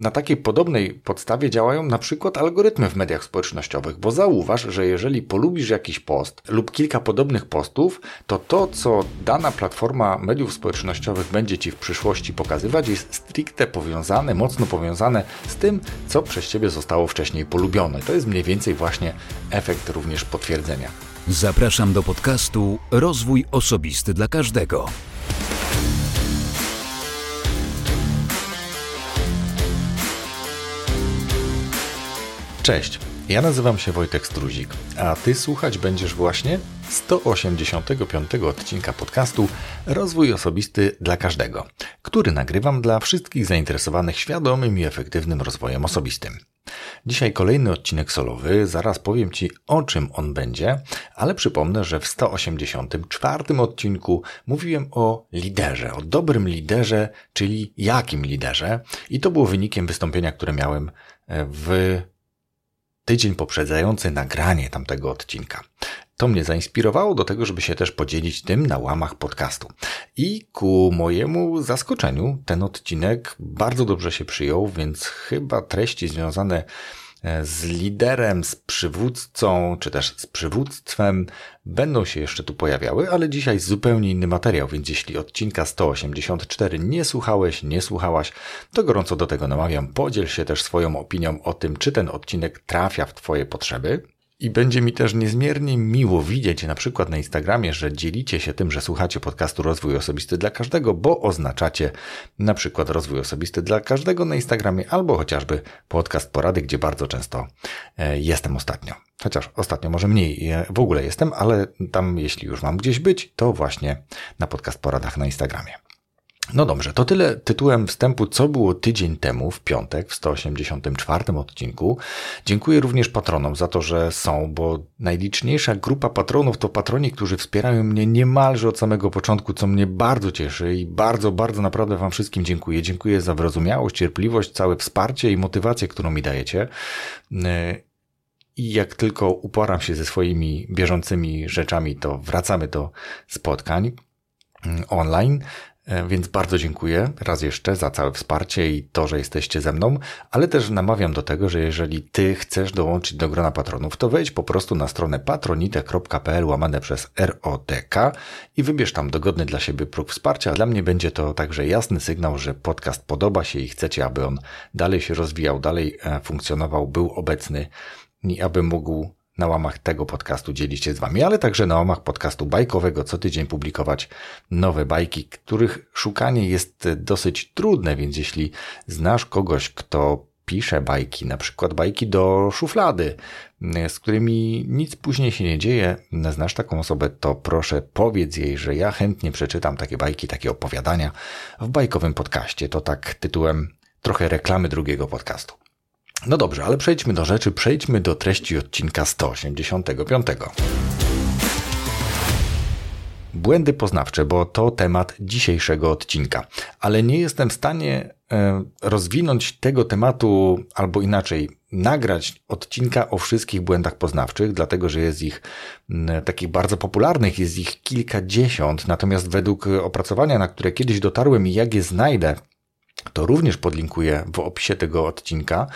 na takiej podobnej podstawie działają na przykład algorytmy w mediach społecznościowych, bo zauważ, że jeżeli polubisz jakiś post lub kilka podobnych postów, to to, co dana platforma mediów społecznościowych będzie Ci w przyszłości pokazywać, jest stricte powiązane, mocno powiązane z tym, co przez Ciebie zostało wcześniej polubione. To jest mniej więcej właśnie efekt również potwierdzenia. Zapraszam do podcastu Rozwój Osobisty dla Każdego. Cześć, ja nazywam się Wojtek Struzik, a Ty słuchać będziesz właśnie 185 odcinka podcastu Rozwój Osobisty dla Każdego, który nagrywam dla wszystkich zainteresowanych świadomym i efektywnym rozwojem osobistym. Dzisiaj kolejny odcinek solowy, zaraz powiem Ci o czym on będzie, ale przypomnę, że w 184 odcinku mówiłem o liderze, o dobrym liderze, czyli jakim liderze i to było wynikiem wystąpienia, które miałem w tydzień poprzedzający nagranie tamtego odcinka. To mnie zainspirowało do tego, żeby się też podzielić tym na łamach podcastu. I ku mojemu zaskoczeniu ten odcinek bardzo dobrze się przyjął, więc chyba treści związane z liderem, z przywódcą, czy też z przywództwem będą się jeszcze tu pojawiały, ale dzisiaj zupełnie inny materiał, więc jeśli odcinka 184 nie słuchałeś, nie słuchałaś, to gorąco do tego namawiam. Podziel się też swoją opinią o tym, czy ten odcinek trafia w Twoje potrzeby. I będzie mi też niezmiernie miło widzieć na przykład na Instagramie, że dzielicie się tym, że słuchacie podcastu Rozwój Osobisty dla Każdego, bo oznaczacie na przykład Rozwój Osobisty dla Każdego na Instagramie albo chociażby podcast Porady, gdzie bardzo często e, jestem ostatnio. Chociaż ostatnio może mniej w ogóle jestem, ale tam jeśli już mam gdzieś być, to właśnie na podcast Poradach na Instagramie. No dobrze, to tyle tytułem wstępu, co było tydzień temu, w piątek, w 184 odcinku. Dziękuję również patronom za to, że są, bo najliczniejsza grupa patronów to patroni, którzy wspierają mnie niemalże od samego początku, co mnie bardzo cieszy i bardzo, bardzo naprawdę Wam wszystkim dziękuję. Dziękuję za wyrozumiałość, cierpliwość, całe wsparcie i motywację, którą mi dajecie. I jak tylko uporam się ze swoimi bieżącymi rzeczami, to wracamy do spotkań online. E, więc bardzo dziękuję raz jeszcze za całe wsparcie i to, że jesteście ze mną, ale też namawiam do tego, że jeżeli ty chcesz dołączyć do grona patronów, to wejdź po prostu na stronę patronite.pl łamane przez ROTK i wybierz tam dogodny dla siebie próg wsparcia. Dla mnie będzie to także jasny sygnał, że podcast podoba się i chcecie, aby on dalej się rozwijał, dalej e, funkcjonował, był obecny i aby mógł na łamach tego podcastu dzielić się z Wami, ale także na łamach podcastu bajkowego co tydzień publikować nowe bajki, których szukanie jest dosyć trudne, więc jeśli znasz kogoś, kto pisze bajki, na przykład bajki do szuflady, z którymi nic później się nie dzieje, znasz taką osobę, to proszę powiedz jej, że ja chętnie przeczytam takie bajki, takie opowiadania w bajkowym podcaście. To tak tytułem trochę reklamy drugiego podcastu. No dobrze, ale przejdźmy do rzeczy, przejdźmy do treści odcinka 185. Błędy poznawcze, bo to temat dzisiejszego odcinka, ale nie jestem w stanie e, rozwinąć tego tematu albo inaczej, nagrać odcinka o wszystkich błędach poznawczych, dlatego że jest ich takich bardzo popularnych, jest ich kilkadziesiąt, natomiast według opracowania, na które kiedyś dotarłem i jak je znajdę, to również podlinkuję w opisie tego odcinka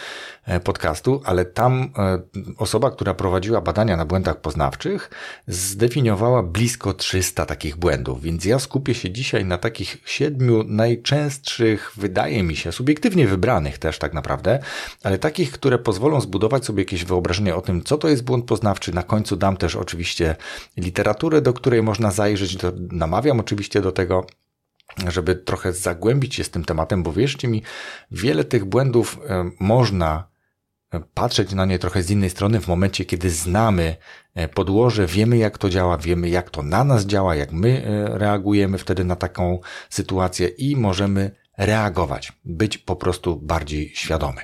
e, podcastu, ale tam e, osoba, która prowadziła badania na błędach poznawczych, zdefiniowała blisko 300 takich błędów, więc ja skupię się dzisiaj na takich siedmiu najczęstszych, wydaje mi się, subiektywnie wybranych też tak naprawdę, ale takich, które pozwolą zbudować sobie jakieś wyobrażenie o tym, co to jest błąd poznawczy. Na końcu dam też oczywiście literaturę, do której można zajrzeć, namawiam oczywiście do tego, żeby trochę zagłębić się z tym tematem, bo wierzcie mi, wiele tych błędów e, można e, patrzeć na nie trochę z innej strony w momencie, kiedy znamy e, podłoże, wiemy jak to działa, wiemy jak to na nas działa, jak my reagujemy wtedy na taką sytuację i możemy reagować, być po prostu bardziej świadomy.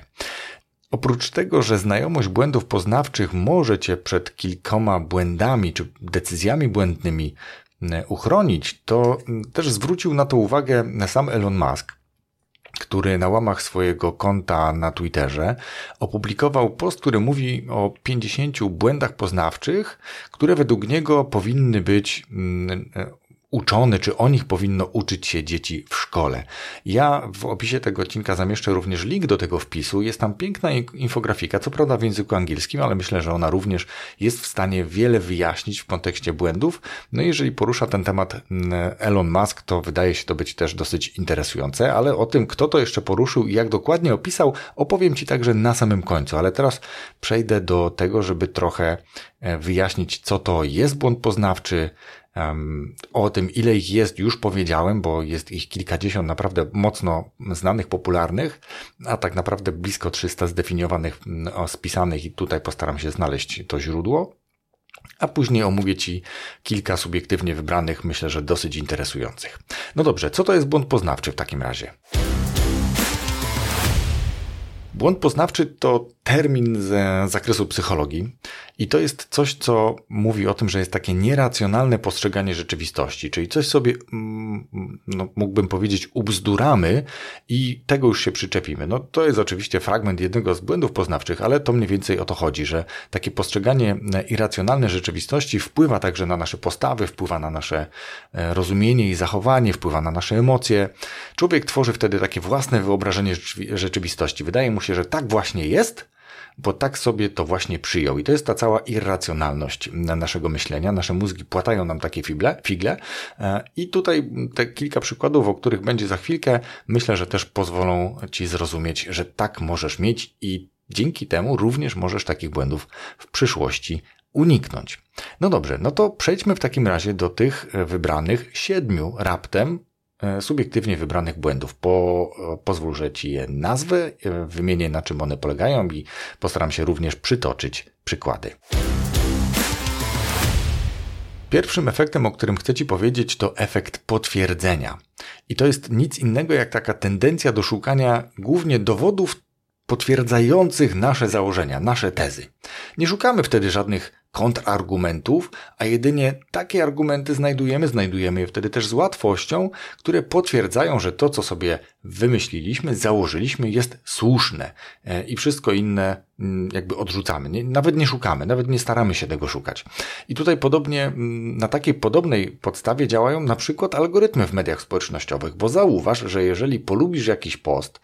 Oprócz tego, że znajomość błędów poznawczych może cię przed kilkoma błędami czy decyzjami błędnymi uchronić, to też zwrócił na to uwagę sam Elon Musk, który na łamach swojego konta na Twitterze opublikował post, który mówi o 50 błędach poznawczych, które według niego powinny być uczony, czy o nich powinno uczyć się dzieci w szkole. Ja w opisie tego odcinka zamieszczę również link do tego wpisu. Jest tam piękna infografika, co prawda w języku angielskim, ale myślę, że ona również jest w stanie wiele wyjaśnić w kontekście błędów. No i jeżeli porusza ten temat mm, Elon Musk, to wydaje się to być też dosyć interesujące, ale o tym, kto to jeszcze poruszył i jak dokładnie opisał, opowiem Ci także na samym końcu. Ale teraz przejdę do tego, żeby trochę e, wyjaśnić, co to jest błąd poznawczy, o tym, ile ich jest, już powiedziałem, bo jest ich kilkadziesiąt naprawdę mocno znanych, popularnych, a tak naprawdę blisko 300 zdefiniowanych, spisanych i tutaj postaram się znaleźć to źródło. A później omówię Ci kilka subiektywnie wybranych, myślę, że dosyć interesujących. No dobrze, co to jest błąd poznawczy w takim razie? Błąd poznawczy to termin z zakresu psychologii i to jest coś, co mówi o tym, że jest takie nieracjonalne postrzeganie rzeczywistości, czyli coś sobie, mm, no, mógłbym powiedzieć, ubzduramy i tego już się przyczepimy. No to jest oczywiście fragment jednego z błędów poznawczych, ale to mniej więcej o to chodzi, że takie postrzeganie irracjonalne rzeczywistości wpływa także na nasze postawy, wpływa na nasze e, rozumienie i zachowanie, wpływa na nasze emocje. Człowiek tworzy wtedy takie własne wyobrażenie rzeczywistości. Wydaje mu się, że tak właśnie jest, bo tak sobie to właśnie przyjął. I to jest ta cała irracjonalność naszego myślenia. Nasze mózgi płatają nam takie figle, figle. E, I tutaj te kilka przykładów, o których będzie za chwilkę, myślę, że też pozwolą Ci zrozumieć, że tak możesz mieć i dzięki temu również możesz takich błędów w przyszłości uniknąć. No dobrze, no to przejdźmy w takim razie do tych wybranych siedmiu raptem E, subiektywnie wybranych błędów. Po, e, pozwól, że Ci je nazwę, e, wymienię na czym one polegają i postaram się również przytoczyć przykłady. Pierwszym efektem, o którym chcę Ci powiedzieć, to efekt potwierdzenia. I to jest nic innego jak taka tendencja do szukania głównie dowodów potwierdzających nasze założenia, nasze tezy. Nie szukamy wtedy żadnych kontrargumentów, a jedynie takie argumenty znajdujemy, znajdujemy je wtedy też z łatwością, które potwierdzają, że to, co sobie wymyśliliśmy, założyliśmy, jest słuszne e, i wszystko inne mm, jakby odrzucamy. Nawet nie szukamy, nawet nie staramy się tego szukać. I tutaj podobnie, mm, na takiej podobnej podstawie działają na przykład algorytmy w mediach społecznościowych, bo zauważ, że jeżeli polubisz jakiś post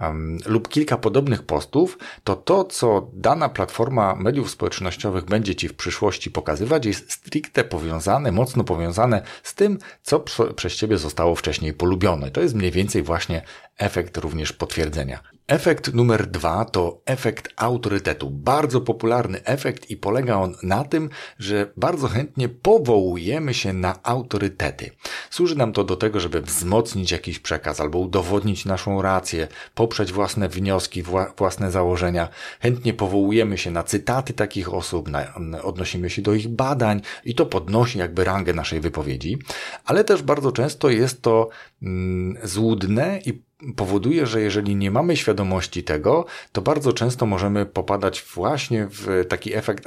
um, lub kilka podobnych postów, to to, co dana platforma mediów społecznościowych będzie Ci w przyszłości pokazywać, jest stricte powiązane, mocno powiązane z tym, co przez Ciebie zostało wcześniej polubione. To jest mniej więcej właśnie efekt również potwierdzenia. Efekt numer dwa to efekt autorytetu. Bardzo popularny efekt i polega on na tym, że bardzo chętnie powołujemy się na autorytety. Służy nam to do tego, żeby wzmocnić jakiś przekaz albo udowodnić naszą rację, poprzeć własne wnioski, własne założenia. Chętnie powołujemy się na cytaty takich osób, na, odnosimy się do ich badań i to podnosi jakby rangę naszej wypowiedzi, ale też bardzo często jest to mm, złudne i powoduje, że jeżeli nie mamy świadomości tego, to bardzo często możemy popadać właśnie w taki efekt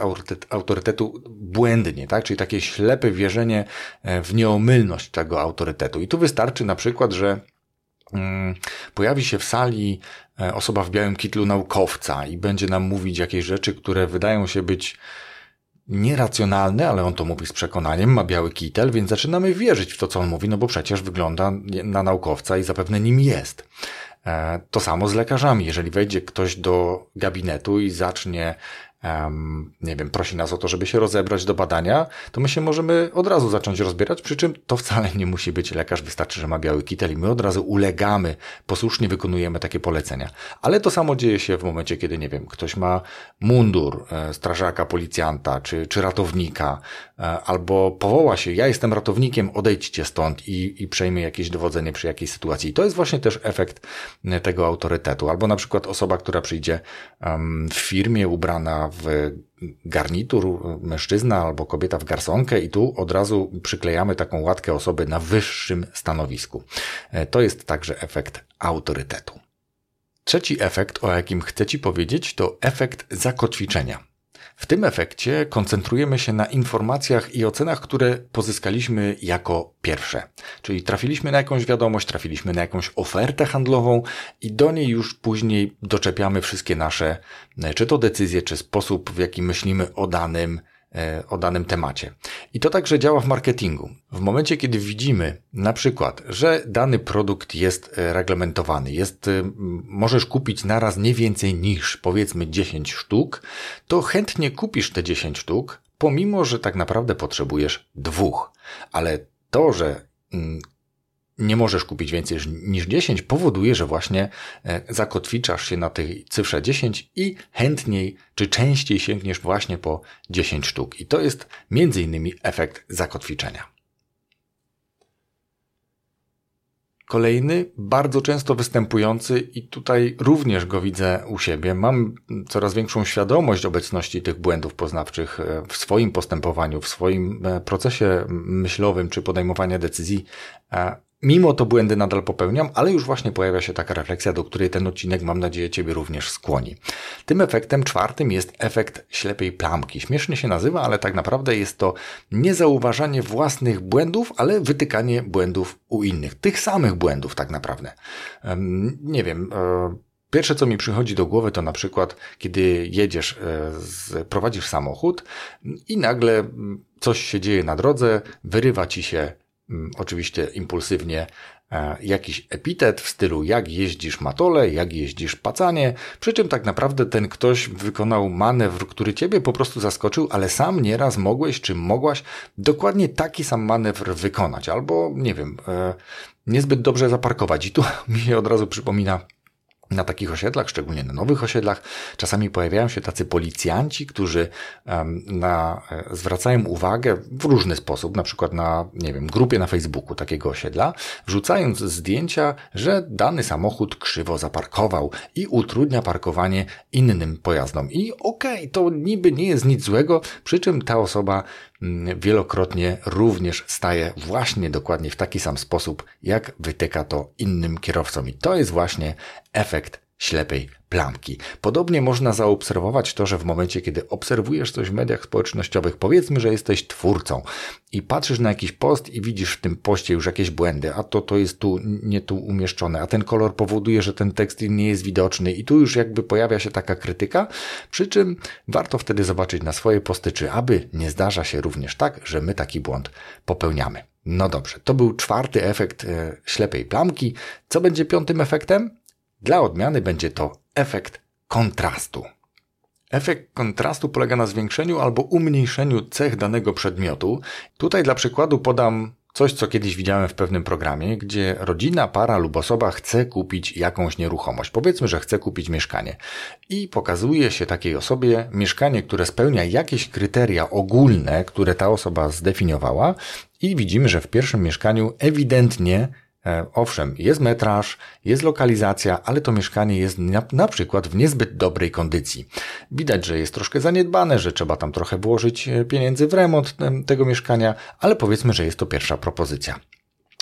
autorytetu błędnie, tak? Czyli takie ślepe wierzenie e, w nieomylność tego autorytetu. I tu wystarczy na przykład, że mm, pojawi się w sali e, osoba w białym kitlu naukowca i będzie nam mówić jakieś rzeczy, które wydają się być nieracjonalny, ale on to mówi z przekonaniem, ma biały kitel, więc zaczynamy wierzyć w to, co on mówi, no bo przecież wygląda na naukowca i zapewne nim jest. E, to samo z lekarzami. Jeżeli wejdzie ktoś do gabinetu i zacznie um, nie wiem, prosi nas o to, żeby się rozebrać do badania, to my się możemy od razu zacząć rozbierać, przy czym to wcale nie musi być lekarz, wystarczy, że ma biały kitel i my od razu ulegamy, posłusznie wykonujemy takie polecenia. Ale to samo dzieje się w momencie, kiedy, nie wiem, ktoś ma mundur e, strażaka, policjanta czy, czy ratownika, e, albo powoła się, ja jestem ratownikiem, odejdźcie stąd i, i przejmie jakieś dowodzenie przy jakiejś sytuacji. I to jest właśnie też efekt e, tego autorytetu. Albo na przykład osoba, która przyjdzie um, w firmie ubrana w garnitur mężczyzna albo kobieta w garsonkę i tu od razu przyklejamy taką łatkę osoby na wyższym stanowisku. E, to jest także efekt autorytetu. Trzeci efekt, o jakim chcę Ci powiedzieć, to efekt zakotwiczenia. W tym efekcie koncentrujemy się na informacjach i ocenach, które pozyskaliśmy jako pierwsze. Czyli trafiliśmy na jakąś wiadomość, trafiliśmy na jakąś ofertę handlową i do niej już później doczepiamy wszystkie nasze, czy to decyzje, czy sposób, w jaki myślimy o danym e, o danym temacie. I to także działa w marketingu. W momencie, kiedy widzimy na przykład, że dany produkt jest e, reglamentowany, jest, możesz kupić naraz nie więcej niż powiedzmy 10 sztuk, to chętnie kupisz te 10 sztuk, pomimo, że tak naprawdę potrzebujesz dwóch. Ale to, że mm, nie możesz kupić więcej niż 10, powoduje, że właśnie e, zakotwiczasz się na tej cyfrze 10 i chętniej czy częściej sięgniesz właśnie po 10 sztuk. I to jest między innymi efekt zakotwiczenia. Kolejny, bardzo często występujący i tutaj również go widzę u siebie. Mam coraz większą świadomość obecności tych błędów poznawczych e, w swoim postępowaniu, w swoim e, procesie myślowym czy podejmowania decyzji Mimo to błędy nadal popełniam, ale już właśnie pojawia się taka refleksja, do której ten odcinek, mam nadzieję, Ciebie również skłoni. Tym efektem czwartym jest efekt ślepej plamki. Śmiesznie się nazywa, ale tak naprawdę jest to niezauważanie własnych błędów, ale wytykanie błędów u innych. Tych samych błędów tak naprawdę. Nie wiem, e, Pierwsze, co mi przychodzi do głowy, to na przykład, kiedy jedziesz, e, prowadzisz samochód i nagle coś się dzieje na drodze, wyrywa ci się Mm, oczywiście impulsywnie e, jakiś epitet w stylu jak jeździsz matole, jak jeździsz pacanie, przy czym tak naprawdę ten ktoś wykonał manewr, który ciebie po prostu zaskoczył, ale sam nieraz mogłeś czy mogłaś dokładnie taki sam manewr wykonać, albo nie wiem, e, niezbyt dobrze zaparkować. I tu mi się od razu przypomina na takich osiedlach, szczególnie na nowych osiedlach, czasami pojawiają się tacy policjanci, którzy na, e, zwracają uwagę w różny sposób, na przykład na, nie wiem, grupie na Facebooku takiego osiedla, wrzucając zdjęcia, że dany samochód krzywo zaparkował i utrudnia parkowanie innym pojazdom. I okej, okay, to niby nie jest nic złego, przy czym ta osoba wielokrotnie również staje właśnie dokładnie w taki sam sposób, jak wytyka to innym kierowcom. I to jest właśnie efekt ślepej plamki. Podobnie można zaobserwować to, że w momencie, kiedy obserwujesz coś w mediach społecznościowych, powiedzmy, że jesteś twórcą i patrzysz na jakiś post i widzisz w tym poście już jakieś błędy, a to to jest tu nie tu umieszczone, a ten kolor powoduje, że ten tekst nie jest widoczny i tu już jakby pojawia się taka krytyka, przy czym warto wtedy zobaczyć na swoje posty, czy aby nie zdarza się również tak, że my taki błąd popełniamy. No dobrze, to był czwarty efekt e, ślepej plamki. Co będzie piątym efektem? Dla odmiany będzie to efekt kontrastu. Efekt kontrastu polega na zwiększeniu albo umniejszeniu cech danego przedmiotu. Tutaj dla przykładu podam coś, co kiedyś widziałem w pewnym programie, gdzie rodzina, para lub osoba chce kupić jakąś nieruchomość. Powiedzmy, że chce kupić mieszkanie. I pokazuje się takiej osobie mieszkanie, które spełnia jakieś kryteria ogólne, które ta osoba zdefiniowała, i widzimy, że w pierwszym mieszkaniu ewidentnie owszem, jest metraż, jest lokalizacja, ale to mieszkanie jest na, na, przykład w niezbyt dobrej kondycji. Widać, że jest troszkę zaniedbane, że trzeba tam trochę włożyć e, pieniędzy w remont tego mieszkania, ale powiedzmy, że jest to pierwsza propozycja.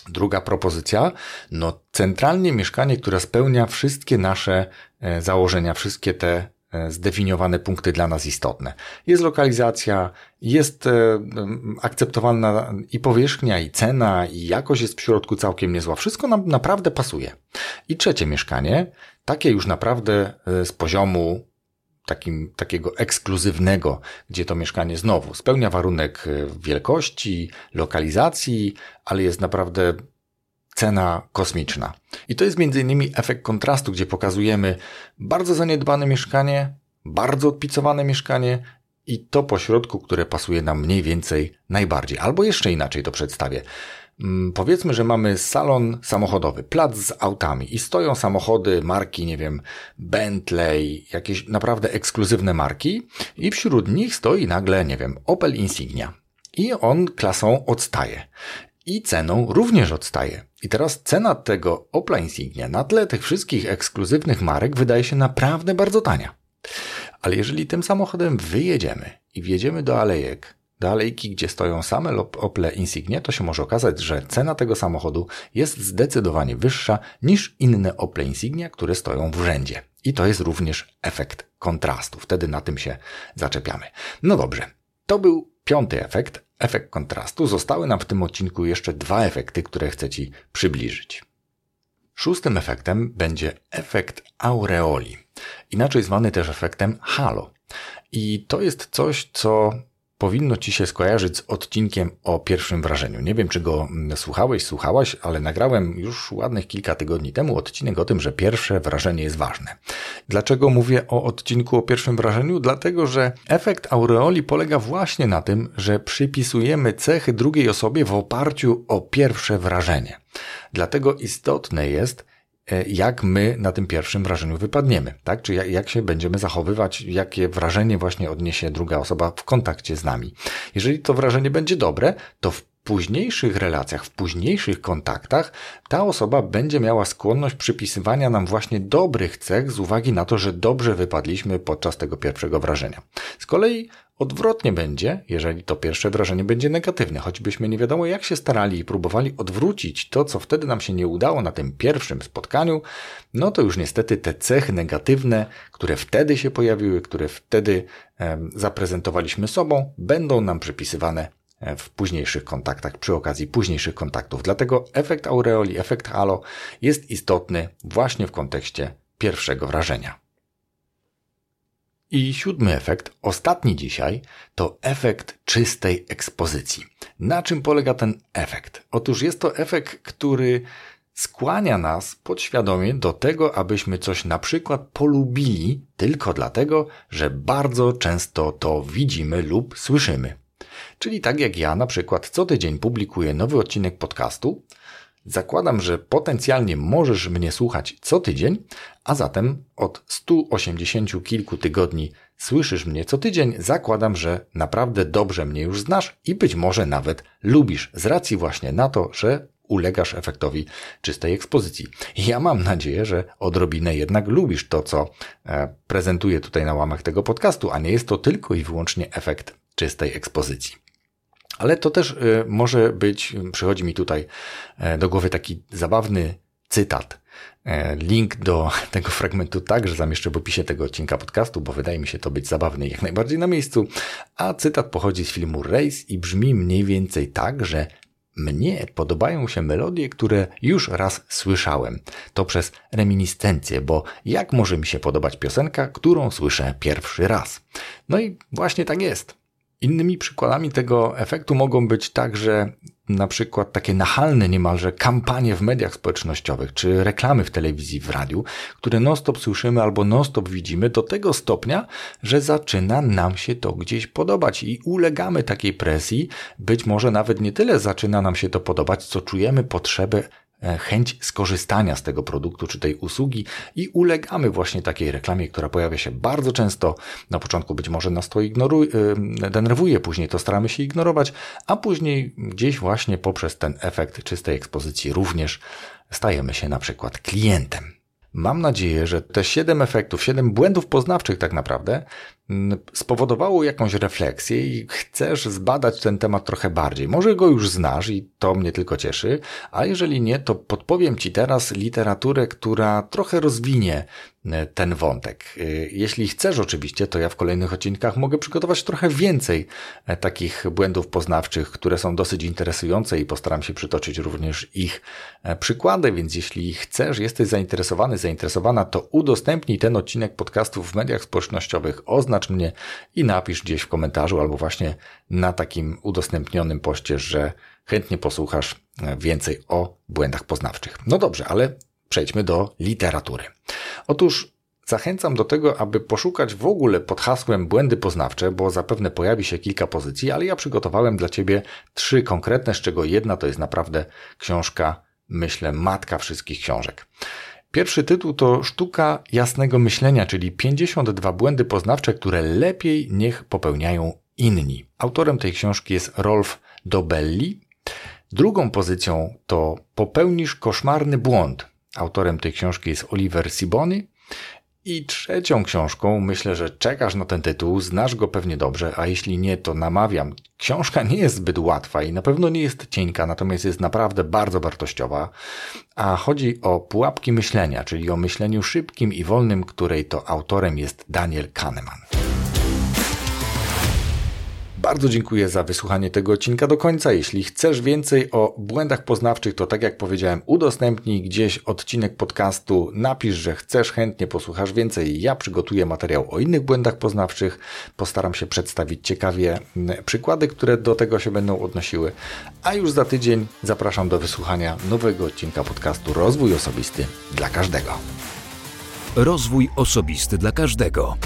Druga propozycja, no centralnie mieszkanie, które spełnia wszystkie nasze e, założenia, wszystkie te E, zdefiniowane punkty dla nas istotne. Jest lokalizacja, jest e, akceptowalna i powierzchnia, i cena, i jakość jest w środku całkiem niezła. Wszystko nam naprawdę pasuje. I trzecie mieszkanie, takie już naprawdę e, z poziomu takim, takiego ekskluzywnego, gdzie to mieszkanie znowu spełnia warunek wielkości, lokalizacji, ale jest naprawdę cena kosmiczna. I to jest innymi efekt kontrastu, gdzie pokazujemy bardzo zaniedbane mieszkanie, bardzo odpicowane mieszkanie i to pośrodku, które pasuje nam mniej więcej najbardziej. Albo jeszcze inaczej to przedstawię. Mm, powiedzmy, że mamy salon samochodowy, plac z autami i stoją samochody marki, nie wiem, Bentley, jakieś naprawdę ekskluzywne marki i wśród nich stoi nagle, nie wiem, Opel Insignia. I on klasą odstaje i ceną również odstaje. I teraz cena tego Opla Insignia na tle tych wszystkich ekskluzywnych marek wydaje się naprawdę bardzo tania. Ale jeżeli tym samochodem wyjedziemy i wjedziemy do alejek, do alejki, gdzie stoją same Ople Insignia, to się może okazać, że cena tego samochodu jest zdecydowanie wyższa niż inne Ople Insignia, które stoją w rzędzie. I to jest również efekt kontrastu. Wtedy na tym się zaczepiamy. No dobrze. To był piąty efekt, efekt kontrastu, zostały nam w tym odcinku jeszcze dwa efekty, które chcę Ci przybliżyć. Szóstym efektem będzie efekt aureoli, inaczej zwany też efektem halo. I to jest coś, co powinno Ci się skojarzyć z odcinkiem o pierwszym wrażeniu. Nie wiem, czy go mm, słuchałeś, słuchałaś, ale nagrałem już ładnych kilka tygodni temu odcinek o tym, że pierwsze wrażenie jest ważne. Dlaczego mówię o odcinku o pierwszym wrażeniu? Dlatego, że efekt aureoli polega właśnie na tym, że przypisujemy cechy drugiej osobie w oparciu o pierwsze wrażenie. Dlatego istotne jest, jak my na tym pierwszym wrażeniu wypadniemy, tak? Czy jak, jak się będziemy zachowywać, jakie wrażenie właśnie odniesie druga osoba w kontakcie z nami. Jeżeli to wrażenie będzie dobre, to w późniejszych relacjach, w późniejszych kontaktach ta osoba będzie miała skłonność przypisywania nam właśnie dobrych cech z uwagi na to, że dobrze wypadliśmy podczas tego pierwszego wrażenia. Z kolei Odwrotnie będzie, jeżeli to pierwsze wrażenie będzie negatywne, choćbyśmy nie wiadomo jak się starali i próbowali odwrócić to, co wtedy nam się nie udało na tym pierwszym spotkaniu, no to już niestety te cechy negatywne, które wtedy się pojawiły, które wtedy e, zaprezentowaliśmy sobą, będą nam przypisywane e, w późniejszych kontaktach, przy okazji późniejszych kontaktów. Dlatego efekt aureoli, efekt halo jest istotny właśnie w kontekście pierwszego wrażenia. I siódmy efekt, ostatni dzisiaj, to efekt czystej ekspozycji. Na czym polega ten efekt? Otóż jest to efekt, który skłania nas podświadomie do tego, abyśmy coś na przykład polubili tylko dlatego, że bardzo często to widzimy lub słyszymy. Czyli tak jak ja na przykład co tydzień publikuję nowy odcinek podcastu, Zakładam, że potencjalnie możesz mnie słuchać co tydzień, a zatem od 180 kilku tygodni słyszysz mnie co tydzień. Zakładam, że naprawdę dobrze mnie już znasz i być może nawet lubisz z racji właśnie na to, że ulegasz efektowi czystej ekspozycji. Ja mam nadzieję, że odrobinę jednak lubisz to, co e, prezentuję tutaj na łamach tego podcastu, a nie jest to tylko i wyłącznie efekt czystej ekspozycji. Ale to też y, może być, przychodzi mi tutaj e, do głowy taki zabawny cytat. E, link do tego fragmentu także zamieszczę w opisie tego odcinka podcastu, bo wydaje mi się to być zabawny jak najbardziej na miejscu. A cytat pochodzi z filmu Race i brzmi mniej więcej tak, że mnie podobają się melodie, które już raz słyszałem. To przez reminiscencję, bo jak może mi się podobać piosenka, którą słyszę pierwszy raz? No i właśnie tak jest. Innymi przykładami tego efektu mogą być także na przykład takie nachalne niemalże kampanie w mediach społecznościowych, czy reklamy w telewizji, w radiu, które non-stop słyszymy albo non-stop widzimy do tego stopnia, że zaczyna nam się to gdzieś podobać i ulegamy takiej presji. Być może nawet nie tyle zaczyna nam się to podobać, co czujemy potrzebę chęć skorzystania z tego produktu czy tej usługi i ulegamy właśnie takiej reklamie, która pojawia się bardzo często. Na początku być może nas to ignoruje, denerwuje, później to staramy się ignorować, a później gdzieś właśnie poprzez ten efekt czystej ekspozycji również stajemy się na przykład klientem. Mam nadzieję, że te siedem efektów, siedem błędów poznawczych tak naprawdę mm, spowodowało jakąś refleksję i chcesz zbadać ten temat trochę bardziej. Może go już znasz i to mnie tylko cieszy, a jeżeli nie, to podpowiem Ci teraz literaturę, która trochę rozwinie ten wątek. E, jeśli chcesz oczywiście, to ja w kolejnych odcinkach mogę przygotować trochę więcej e, takich błędów poznawczych, które są dosyć interesujące i postaram się przytoczyć również ich przykłady, więc jeśli chcesz, jesteś zainteresowany, zainteresowana, to udostępnij ten odcinek podcastu w mediach społecznościowych, oznacz mnie i napisz gdzieś w komentarzu albo właśnie na takim udostępnionym poście, że chętnie posłuchasz więcej o błędach poznawczych. No dobrze, ale przejdźmy do literatury. Otóż Zachęcam do tego, aby poszukać w ogóle pod hasłem błędy poznawcze, bo zapewne pojawi się kilka pozycji, ale ja przygotowałem dla Ciebie trzy konkretne, z czego jedna to jest naprawdę książka, myślę, matka wszystkich książek. Pierwszy tytuł to Sztuka jasnego myślenia, czyli 52 błędy poznawcze, które lepiej niech popełniają inni. Autorem tej książki jest Rolf Dobelli. Drugą pozycją to Popełnisz koszmarny błąd, Autorem tej książki jest Oliver Siboni. I trzecią książką, myślę, że czekasz na ten tytuł, znasz go pewnie dobrze, a jeśli nie, to namawiam. Książka nie jest zbyt łatwa i na pewno nie jest cienka, natomiast jest naprawdę bardzo wartościowa. A chodzi o pułapki myślenia, czyli o myśleniu szybkim i wolnym, której to autorem jest Daniel Kahneman. Bardzo dziękuję za wysłuchanie tego odcinka do końca. Jeśli chcesz więcej o błędach poznawczych, to tak jak powiedziałem, udostępnij gdzieś odcinek podcastu, napisz, że chcesz, chętnie posłuchasz więcej. Ja przygotuję materiał o innych błędach poznawczych. Postaram się przedstawić ciekawie przykłady, które do tego się będą odnosiły. A już za tydzień zapraszam do wysłuchania nowego odcinka podcastu Rozwój Osobisty dla każdego. Rozwój osobisty dla każdego.